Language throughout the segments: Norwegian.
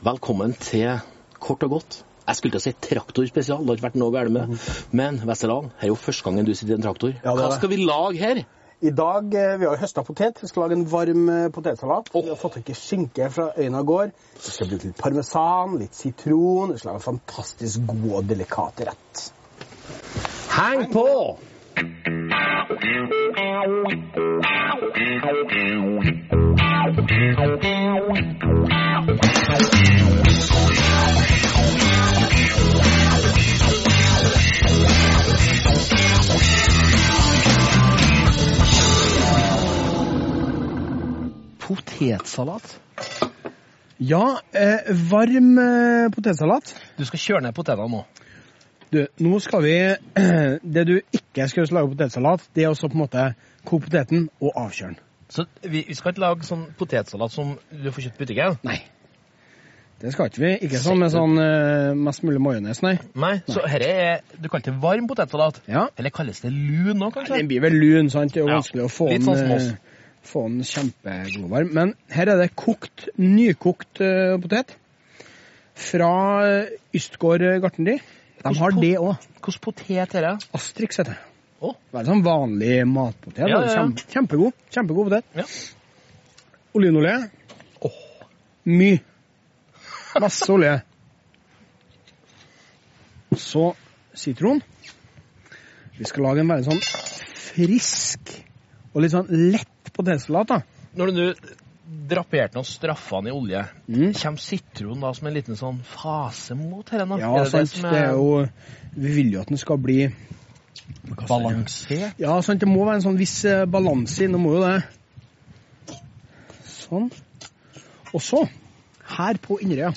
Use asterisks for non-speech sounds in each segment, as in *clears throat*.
Velkommen til Kort og godt. Jeg skulle til å si traktorspesial, det har ikke vært noe galt med. Men Vesterland, her er jo første gangen du sitter i en traktor. Ja, Hva skal vi lage her? I dag eh, vi har jo høsta potet. Vi skal lage en varm potetsalat. potetsalat. Vi har fått tak i skinke fra Øyna gård. Vi skal bruke litt parmesan, litt sitron. Vi skal lage en fantastisk god og delikat rett. Heng på! Heng på! Potetsalat. Ja, eh, varm eh, potetsalat. Du skal kjøre ned potetene nå. Du, nå skal vi *clears throat* Det du ikke skal lage potetsalat, det er også på en måte koke poteten og avkjøre den. Så vi, vi skal ikke lage sånn potetsalat som du får kjøpt i butikken? Nei. Det skal ikke vi. Ikke sånn med sånn uh, mest mulig majones, nei. Nei, så dette er Du kaller det varm potetsalat? Ja. Eller kalles det lun nå, kanskje? Den blir vel lun, sant? Det er jo Ja, vanskelig å få litt den, sånn eh, få den kjempeglovarm. Men her er det kokt, nykokt uh, potet fra eh, Ystgård gartneri. De har det òg. Hvilken potet er det? Astrix heter det. Det er sånn vanlig matpotet. Ja, ja, ja. Kjem- Kjempegod. Kjempegod potet. Ja. Olivenolje. Mye. Masse olje. Så sitron. Vi skal lage en veldig sånn frisk og litt sånn lett potetsalat. da. Når du nå draperte noen straffene i olje, Mm. kommer sitron da som en liten sånn fase mot dette? Ja, er det sant. det som Det er jo Vi vil jo at den skal bli balansert? Ja, sant. Det må være en sånn viss eh, balanse i den. Må jo det. Sånn. Og så, her på Inderøya,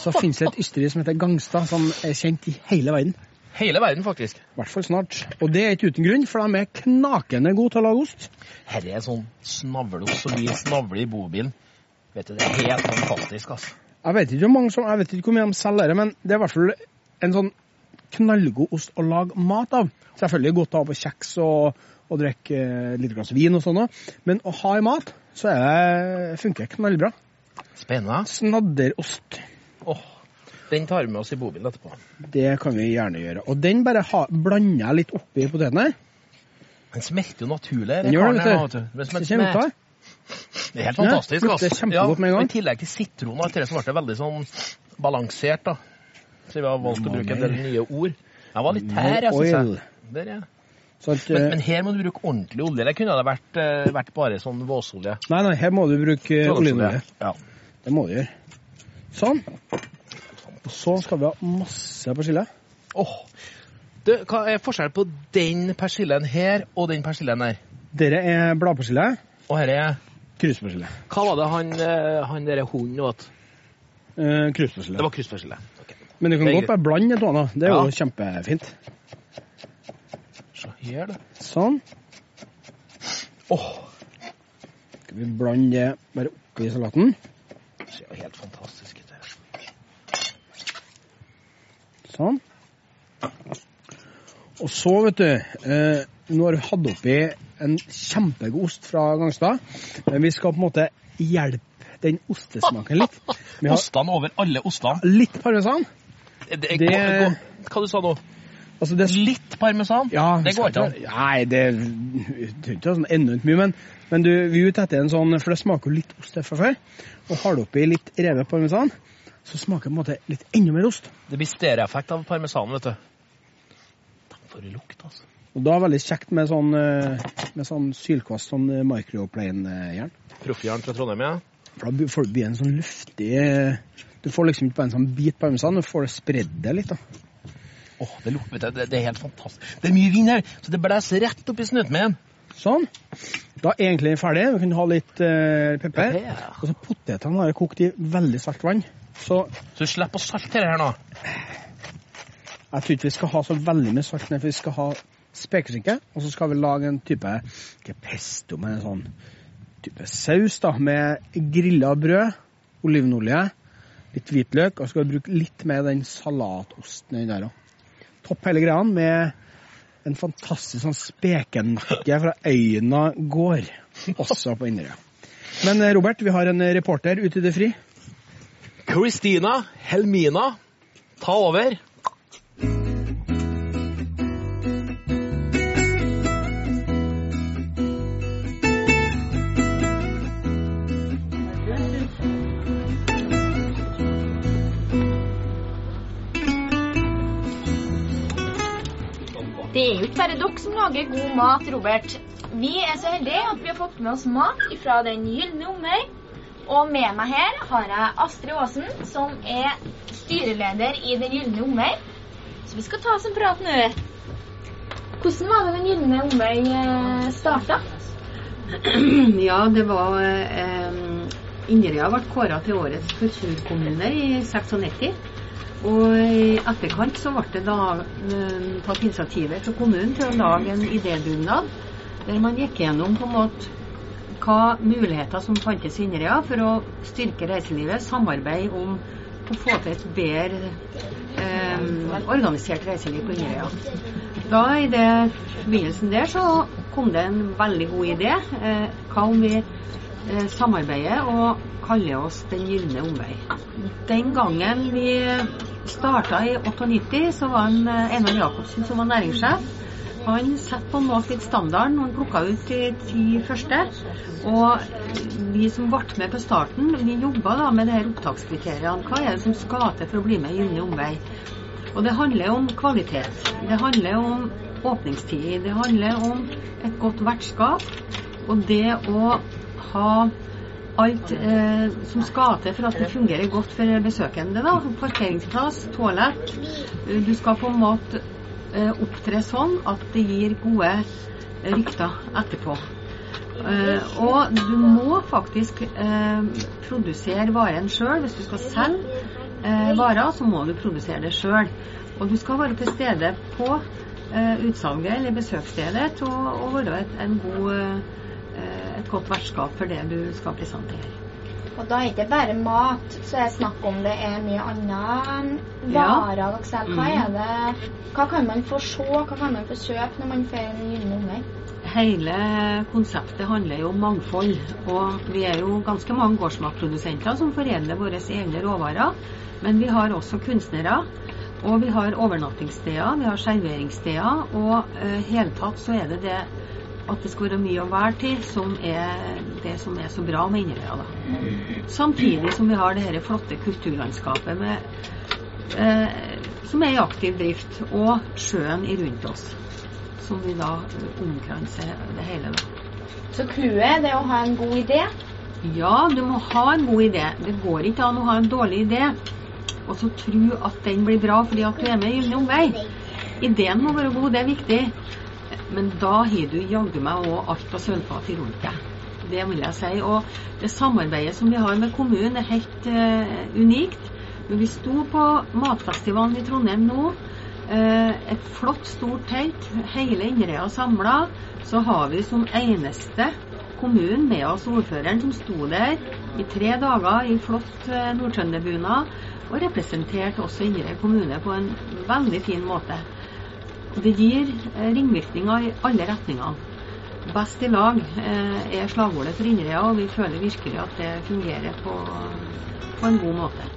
så finnes det et ysteri som heter Gangstad, som er kjent i hele verden. Hele verden, faktisk. I hvert fall snart. Og det er ikke uten grunn, for de er knakende gode til å lage ost. Her er sånn snavleost som vi snavler i bobilen. Vet du, Det er helt fantastisk, altså. Jeg vet ikke hvor, mange som, jeg vet ikke hvor mye de selger det, men det er i hvert fall en sånn knallgod ost å lage mat av. Selvfølgelig godt å ha på kjeks og, og drikke eh, et lite glass vin og sånn òg, men å ha i mat, så er det, funker det knallbra. Spennende. Snadderost. Åh, den tar vi med oss i bobilen etterpå. Det kan vi gjerne gjøre. Og den bare ha, blander jeg litt oppi potetene. Den smelter jo naturlig. Den gjør det, vet du. Den Så smelter. Det er helt Ja, fantastisk. lukter altså. kjempegodt med en gang. I tillegg til sitron og alt det, ble det veldig sånn balansert. da. Så vi har valgt å bruke en del nye ord. Jeg var litt her, jeg syns jeg. Der, ja. At, Men, eh, men her må du bruke ordentlig olje. Eller kunne det vært, eh, vært bare sånn våsolje? nei, nei, her må du bruke oljeolje. Ja. Det må du gjøre. Sånn. Og så skal vi ha masse persille. Åh. Du, hva er forskjellen på den persillen her og den persillen her? Dere er bladpersille. Og her er Kruspersille. Hva var det han, eh, han derre hunden åt? Eh, kruspersille. Det var kruspersille. Okay. Men du kan godt bare blande to, da. Det er Ja. jo kjempefint. Så her, du. Sånn. Åh, Skal vi blande det bare oppi salaten. Det ser jo helt fantastisk ut. det. Sånn. Og så, vet du eh, Nå har vi hatt oppi en kjempegod ost fra Gangstad, men vi skal på en måte hjelpe den ostesmaken litt. Ostene over alle ostene. litt parmesan. Det, det, Det- hva, hva du sa nå? Altså det, Litt parmesan? ja, det går ikke an. Nei, det trenger er ikke sånn enormt mye, men, men du, vi er ute etter en sånn For det smaker jo litt ost fra før. Og har du oppi litt revet parmesan, så smaker det på en måte litt enda mer ost. Det blir stereeffekt av parmesanen, vet du. Takk For lukt, altså. Og da er det veldig kjekt med sånn, eh, med sånn sylkvast, sånn eh, microplane-jern. Proffjern fra Trondheim, ja. For da får du en sånn luftig eh, Du får liksom ikke bare en sånn bit parmesan, du får det spredd det litt. da. Åh, det, lukter, vet det, det er helt fantastisk. Det er mye vind her, så det blåser rett opp i min. Sånn. Da er egentlig ferdig. Vi kan ha litt eh, pepper. Ja. Og så potetene har jeg kokt i veldig salt vann. Så Så du slipper å salte det her nå. jeg tror ikke vi skal ha så veldig mye salt, for vi skal ha spekeskinke. Og så skal vi lage en type ikke pesto, men en sånn type saus da, med grilla brød, olivenolje, litt hvitløk, og så skal vi bruke litt mer den salatosten i der òg. Topp hele greia med en fantastisk sånn spekenakke fra Øyna gård, også på Inderøya. Men eh, Robert, vi har en reporter ute i det fri. Christina Helmina, ta over. Det er jo ikke bare dere som lager god mat, Robert. Vi er så heldige at vi har fått med oss mat fra Den gylne omvei. Og med meg her har jeg Astrid Aasen, som er styreleder i Den gylne omvei. Så vi skal ta oss en prat nå. Hvordan var det Den gylne omvei starta? *clears throat* Ja, det var eh, Inderøya ble kåra til årets kulturkommune i 96. Og i etterkant så ble det da eh, tatt initiativet fra kommunen til å lage en idédugnad der man gikk gjennom på en måte hva muligheter som fantes i Inderøya for å styrke reiselivet, samarbeid om å få til et bedre eh, organisert reiseliv på Inderøya. Da i det forbindelsen der så kom det en veldig god idé. Eh, hva om vi eh, samarbeider og kaller oss Den gylne omvei? Den gangen vi starta i 98, så var en eh, Einar Jacobsen som var næringssjef. Han satte på en måte litt standarden han plukka ut de ti første. Og vi som ble med på starten, vi jobba da med de her opptakskriteriene. Hva er det som skal til for å bli med i Gylne omvei? Og det handler om kvalitet. Det handler om åpningstid. Det handler om et godt vertskap. Og det å ha alt eh, som skal til for at det fungerer godt for besøkende. da, Parkeringsplass, toalett. Du skal på en måte eh, opptre sånn at det gir gode rykter etterpå. Eh, og du må faktisk eh, produsere varen sjøl. Hvis du skal selge eh, varer, så må du produsere det sjøl. Og du skal være til stede på eh, utsalget eller besøksstedet til å, være en god, godt vertskap for det du skal presentere. Og da er det ikke bare mat, så er det snakk om det er mye annet varer dere selger. Hva er det Hva kan man få se, hva kan man få kjøpe når man får en gyllen omvei? Hele konseptet handler jo om mangfold. Og vi er jo ganske mange gårdsmatprodusenter som foredler våre egne råvarer. Men vi har også kunstnere. Og vi har overnattingssteder, vi har serveringssteder. Og i eh, hele tatt så er det det at det skal være mye å være til, som er det som er så bra med Inderøya. Samtidig som vi har det dette flotte kulturlandskapet med, eh, som er i aktiv drift, og sjøen i rundt oss. Som vi da omkranser det hele. da. Så clouet er å ha en god idé? Ja, du må ha en god idé. Det går ikke an å ha en dårlig idé og så tro at den blir bra fordi at du er med i Gylne omvei. Ideen må være god, det er viktig. Men da har du jaggu meg òg alt av sølvfat rundt deg. Det vil jeg si. Og det samarbeidet som vi har med kommunen er helt uh, unikt. Men vi sto på Matfestivalen i Trondheim nå, uh, et flott, stort telt, hele Inderøya samla, så har vi som eneste kommunen med oss ordføreren som sto der i tre dager i flott uh, nordtrønderbunad og representerte også Inderøy kommune på en veldig fin måte. Det gir ringvirkninger i alle retningene. Best i lag eh, er slagordet for Inderøya, og vi føler virkelig at det fungerer på, på en god måte.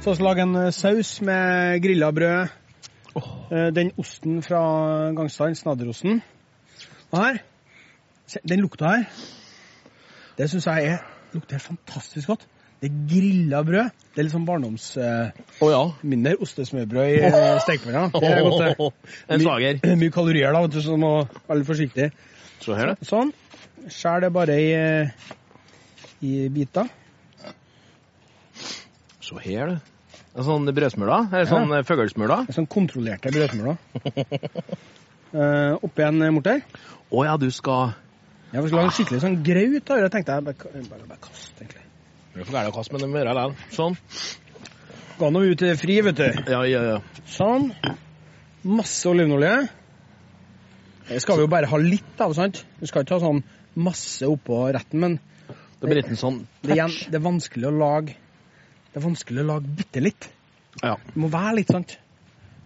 Så skal vi lage en saus med grilla brød. Oh. Den osten fra Gangstein, snadderosten. Og her, den lukta her, det syns jeg er, lukter fantastisk godt. Det er grilla brød. Det er litt sånn barndomsminner. Å ja. Uh, Ostesmørbrød i oh. stekepanna. Det er godt. det. *laughs* En slager. My, *laughs* mye kalorier, da, vet du, så du må være litt forsiktig. Så her, da. Sånn. Skjær det bare i, uh, i biter. Så her, du. En sånn brødsmuler? Eller sånn ja. fuglesmuler? Sånn kontrollerte brødsmuler. *laughs* uh, oppi en morter. Å ja, du skal Ja, vi skulle lage skikkelig sånn graut. Da. Tenkte jeg bare, bare, bare kast, egentlig. Det er for gærent å kaste, men det må gjøre det. Sånn. Ga nå ut til fri, vet du. Ja, ja, ja. Sånn. Masse olivenolje. Det skal vi jo bare ha litt av, sant? Vi skal ikke ha sånn masse oppå retten, men Det blir en sånn det, det er vanskelig å lage Det er vanskelig å lage bitte litt. Ja. Det må være litt, sant?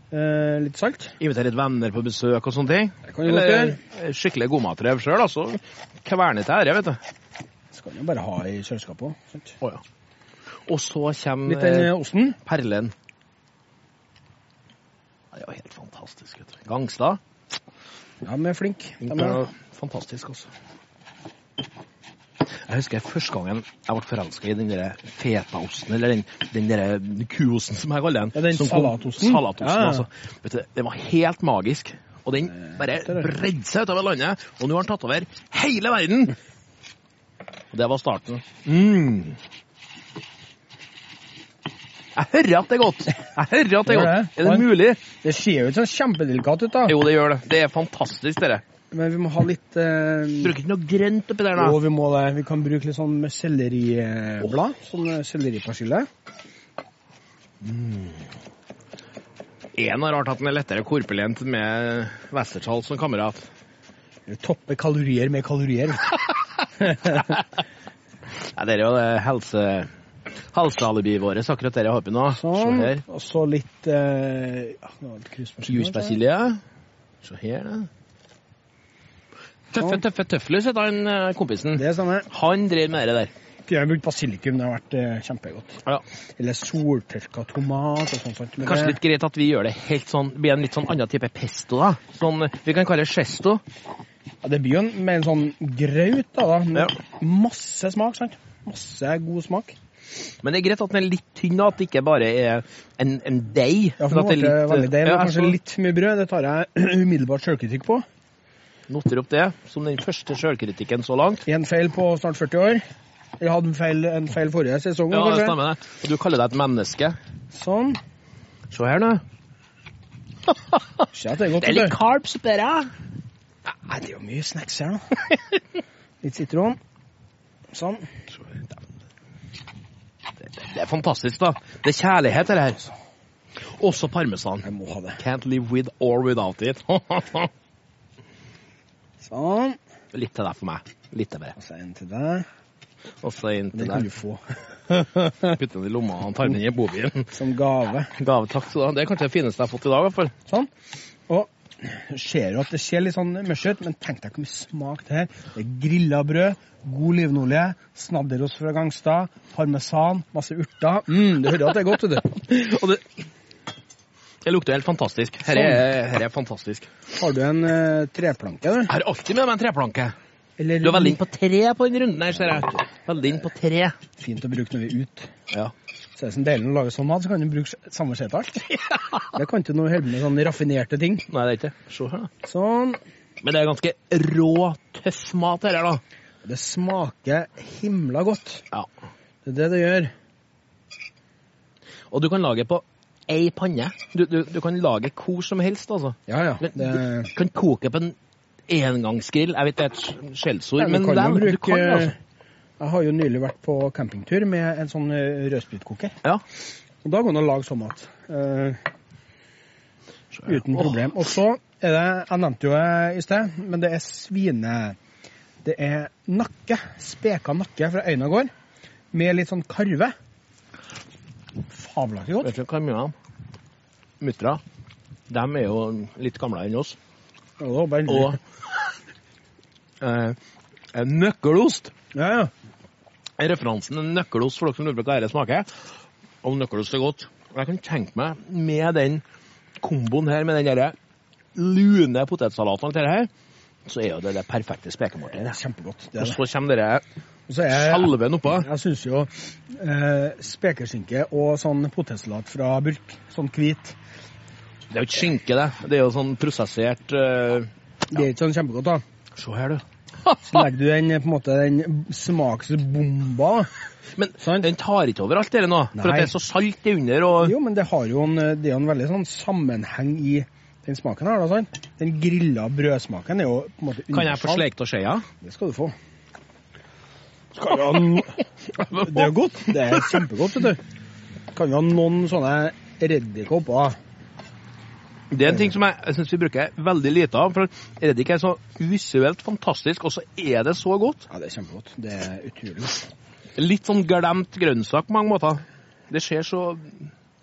Eh, litt salt. Invitere litt venner på besøk og sånne ting. Det kan du godt Eller skikkelig godmatrev sjøl, altså. Kverne til ære, vet du. Skal jo bare ha i kjøleskapet òg. Oh, ja. Og så kommer Litt den eh, eh, osten. perlen. Det er jo helt fantastisk. vet du. Gangstad. Ja, de er flinke. De er- er fantastisk, altså. Jeg husker første gangen jeg ble forelska i den der fetaosten, eller den, den der kuosten som jeg kaller den. Ja, den salatosten. Salatosten, Ja, ja. altså. Vet du, den var helt magisk. Og den bare er det. bredde seg utover landet, og nå har den tatt over hele verden. Og det var starten. Mm. Jeg hører at det er godt. Jeg hører at det er godt. Er det mulig? Det ser jo ikke så kjempedelikat ut, da. Jo, det gjør det. Det er fantastisk, dere. Men vi må ha litt eh, Bruker ikke noe grønt oppi der, da. Jo, vi må det. Vi kan bruke litt sånn med selleriblad. Sånn selleripersille. selleripersille. En har rart at den er lettere korpulent med Westertall som kamerat. Toppe kalorier med kalorier. *laughs* Nei, det er jo det helse... Halsealibiet vårt, akkurat det jeg har på nå. Sånn. Og så litt eh, ja, kruspersille. Se her, da. Tøffe, tøffe tøfler, sier han eh, kompisen. Det stemmer. Han drev med det der. Jeg har brukt basilikum. Det har vært eh, kjempegodt. Ja. Eller soltørka tomat og sånt. Men Kanskje litt greit at vi gjør det helt sånn, blir en litt sånn annen type pesto, da. Sånn, vi kan kalle det chesto. Ja, det blir jo en, med en sånn graut, da. da med Ja. Masse smak, sant? Masse god smak. Men det er greit at den er litt tynn, at det ikke bare er en, en deig. Ja, for nå ble det litt- veldig deig. Ja, kanskje så litt mye brød. Det tar jeg *clears throat* umiddelbart sjølkritikk på. Noter opp det som den første sjølkritikken så langt. Én feil på snart 40 år. Vi hadde en feil, en feil forrige sesong. Ja, det stemmer det. Og du kaller deg et menneske. Sånn. Se her nå. Det er godt. Det er litt carbs oppi der. Nei, det er jo mye snacks her, nå. Litt sitron. Sånn. Det, er fantastisk, da. Det er kjærlighet, det her. Også parmesan. Jeg må ha det. Can't live with or without it. *laughs* Sånn. Litt til deg for meg. Litt til bare. Og så en til deg. Og så til deg. Det kan du få *laughs* Putte den i lomma og tar den i bobilen. som gave. Gave, takk skal du ha. Det er kanskje det fineste jeg har fått i dag, i hvert fall. Sånn. Og ser jo at det ser litt sånn mørkt ut, men tenk deg hvor mye smak det her. Det er grilla brød, god olivenolje, snadderost fra Gangstad, parmesan, masse urter. Mm, du hører at det er godt, vet du. *laughs* Og det, det lukter helt fantastisk. Her er, her er fantastisk. Har du en eh, treplanke, du? Jeg har alltid med meg en treplanke. Eller Du er veldig inn på tre på den runden her, ser jeg. Veldig inn på tre. Fint å bruke når vi er ute. Ja. Så hvis det sånn deilig å lage sånn mat, så kan du bruke samme skje. *laughs* Det kan ikke noe holde med sånne raffinerte ting. Nei, det er ikke det. Se her, da. Sånn. Men det er ganske rå, tøff mat, her, da. Det smaker himla godt. Ja. Det er det det gjør. Og du kan lage på ei panne. Du, du, du kan lage hvor som helst, altså. Ja, ja. Det, Du kan koke på en engangsgrill. Jeg vet det er et skjellsord, men du kan vel, du kan altså. jeg har jo nylig vært på campingtur med en sånn eh, rødspritkoker. Ja. Og da går det an å lage sånn mat. Uh, uten problem. Og så er det Jeg nevnte jo det i sted, men det er svine... Det er nakke. Speka nakke fra Øynagård. Med litt sånn karve. Fabelaktig godt. Vet du hva jeg mener? Muttra, de er jo litt gamlere enn oss. Ja, det håper jeg. Og eh, nøkkelost. Ja, ja. Referansen er nøkkelost for dere som lurer på hva dette smaker. Om nøkkelost er godt. Og jeg kan tenke meg, med den komboen her, med den derre lune potetsalaten til alt det her, så er jo det det perfekte Det spekemåltidet. er kjempegodt. Det Og det. så kommer dere Salven oppå. Jeg syns jo eh, spekeskinke og sånn potetsalat fra bulk, sånn hvit, Det er jo ikke skinke, det. Det er jo sånn prosessert eh, det er ikke sånn kjempegodt, da. Se her, du. Så legger du den på en måte den smaksbomba. Men sånn. den tar ikke over alt det nå, for Nei. at det er så salt det under. og... Jo, men det har jo en, det er en veldig sånn sammenheng i den smaken her, da, sånn. Den grilla brødsmaken er jo på en måte Kan jeg få slekt og skjea? Det skal du få. Skal vi ha no... *laughs* Det er godt. Det er kjempegodt, vet du. Kan vi ha noen sånne reddikopper? Det er en ting som jeg, jeg syns vi bruker veldig lite av. For reddik er så visuelt fantastisk, og så er det så godt. Ja, det er kjempegodt. Det er utrolig godt. Litt sånn glemt grønnsak på mange måter. Det skjer så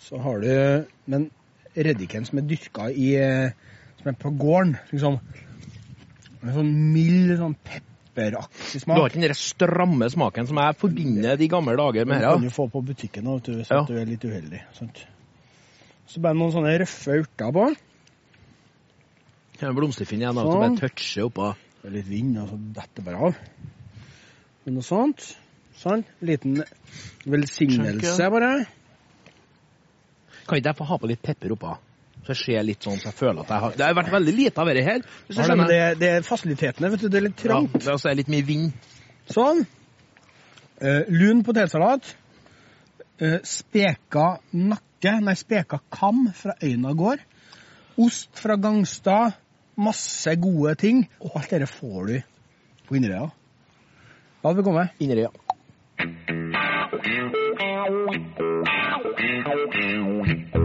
Så har du Men reddiken som er dyrka i eh, Som er på gården. Liksom. En sånn mild, sånn pepperaktig Du har ikke den stramme smaken som jeg forbinder de gamle dager med Den her. kan jo du få på butikken du, hvis Ja. du er litt uheldig. Sant? Så bare noen sånne røffe urter på. Er Blomsterfinn igjen, da, som Sånn. bare toucher oppå. Litt vind, og så detter bare av. Men noe sånt. Sånn. Liten velsignelse, bare. Kan ikke jeg få ha på litt pepper oppå? Så jeg ser litt sånn, så jeg føler at jeg har Det har vært veldig lite av dette her. Hvis Ja, det, det er fasilitetene, vet du. Det er litt Ja, det er også litt mye vind. Sånn. Uh, lun potetsalat. Uh, speka nakke, nei, speka kam fra Øyna gård. Ost fra Gangstad. Masse gode ting. Og alt dette får du på Inderøya. La det komme. Inderøya. Thank you.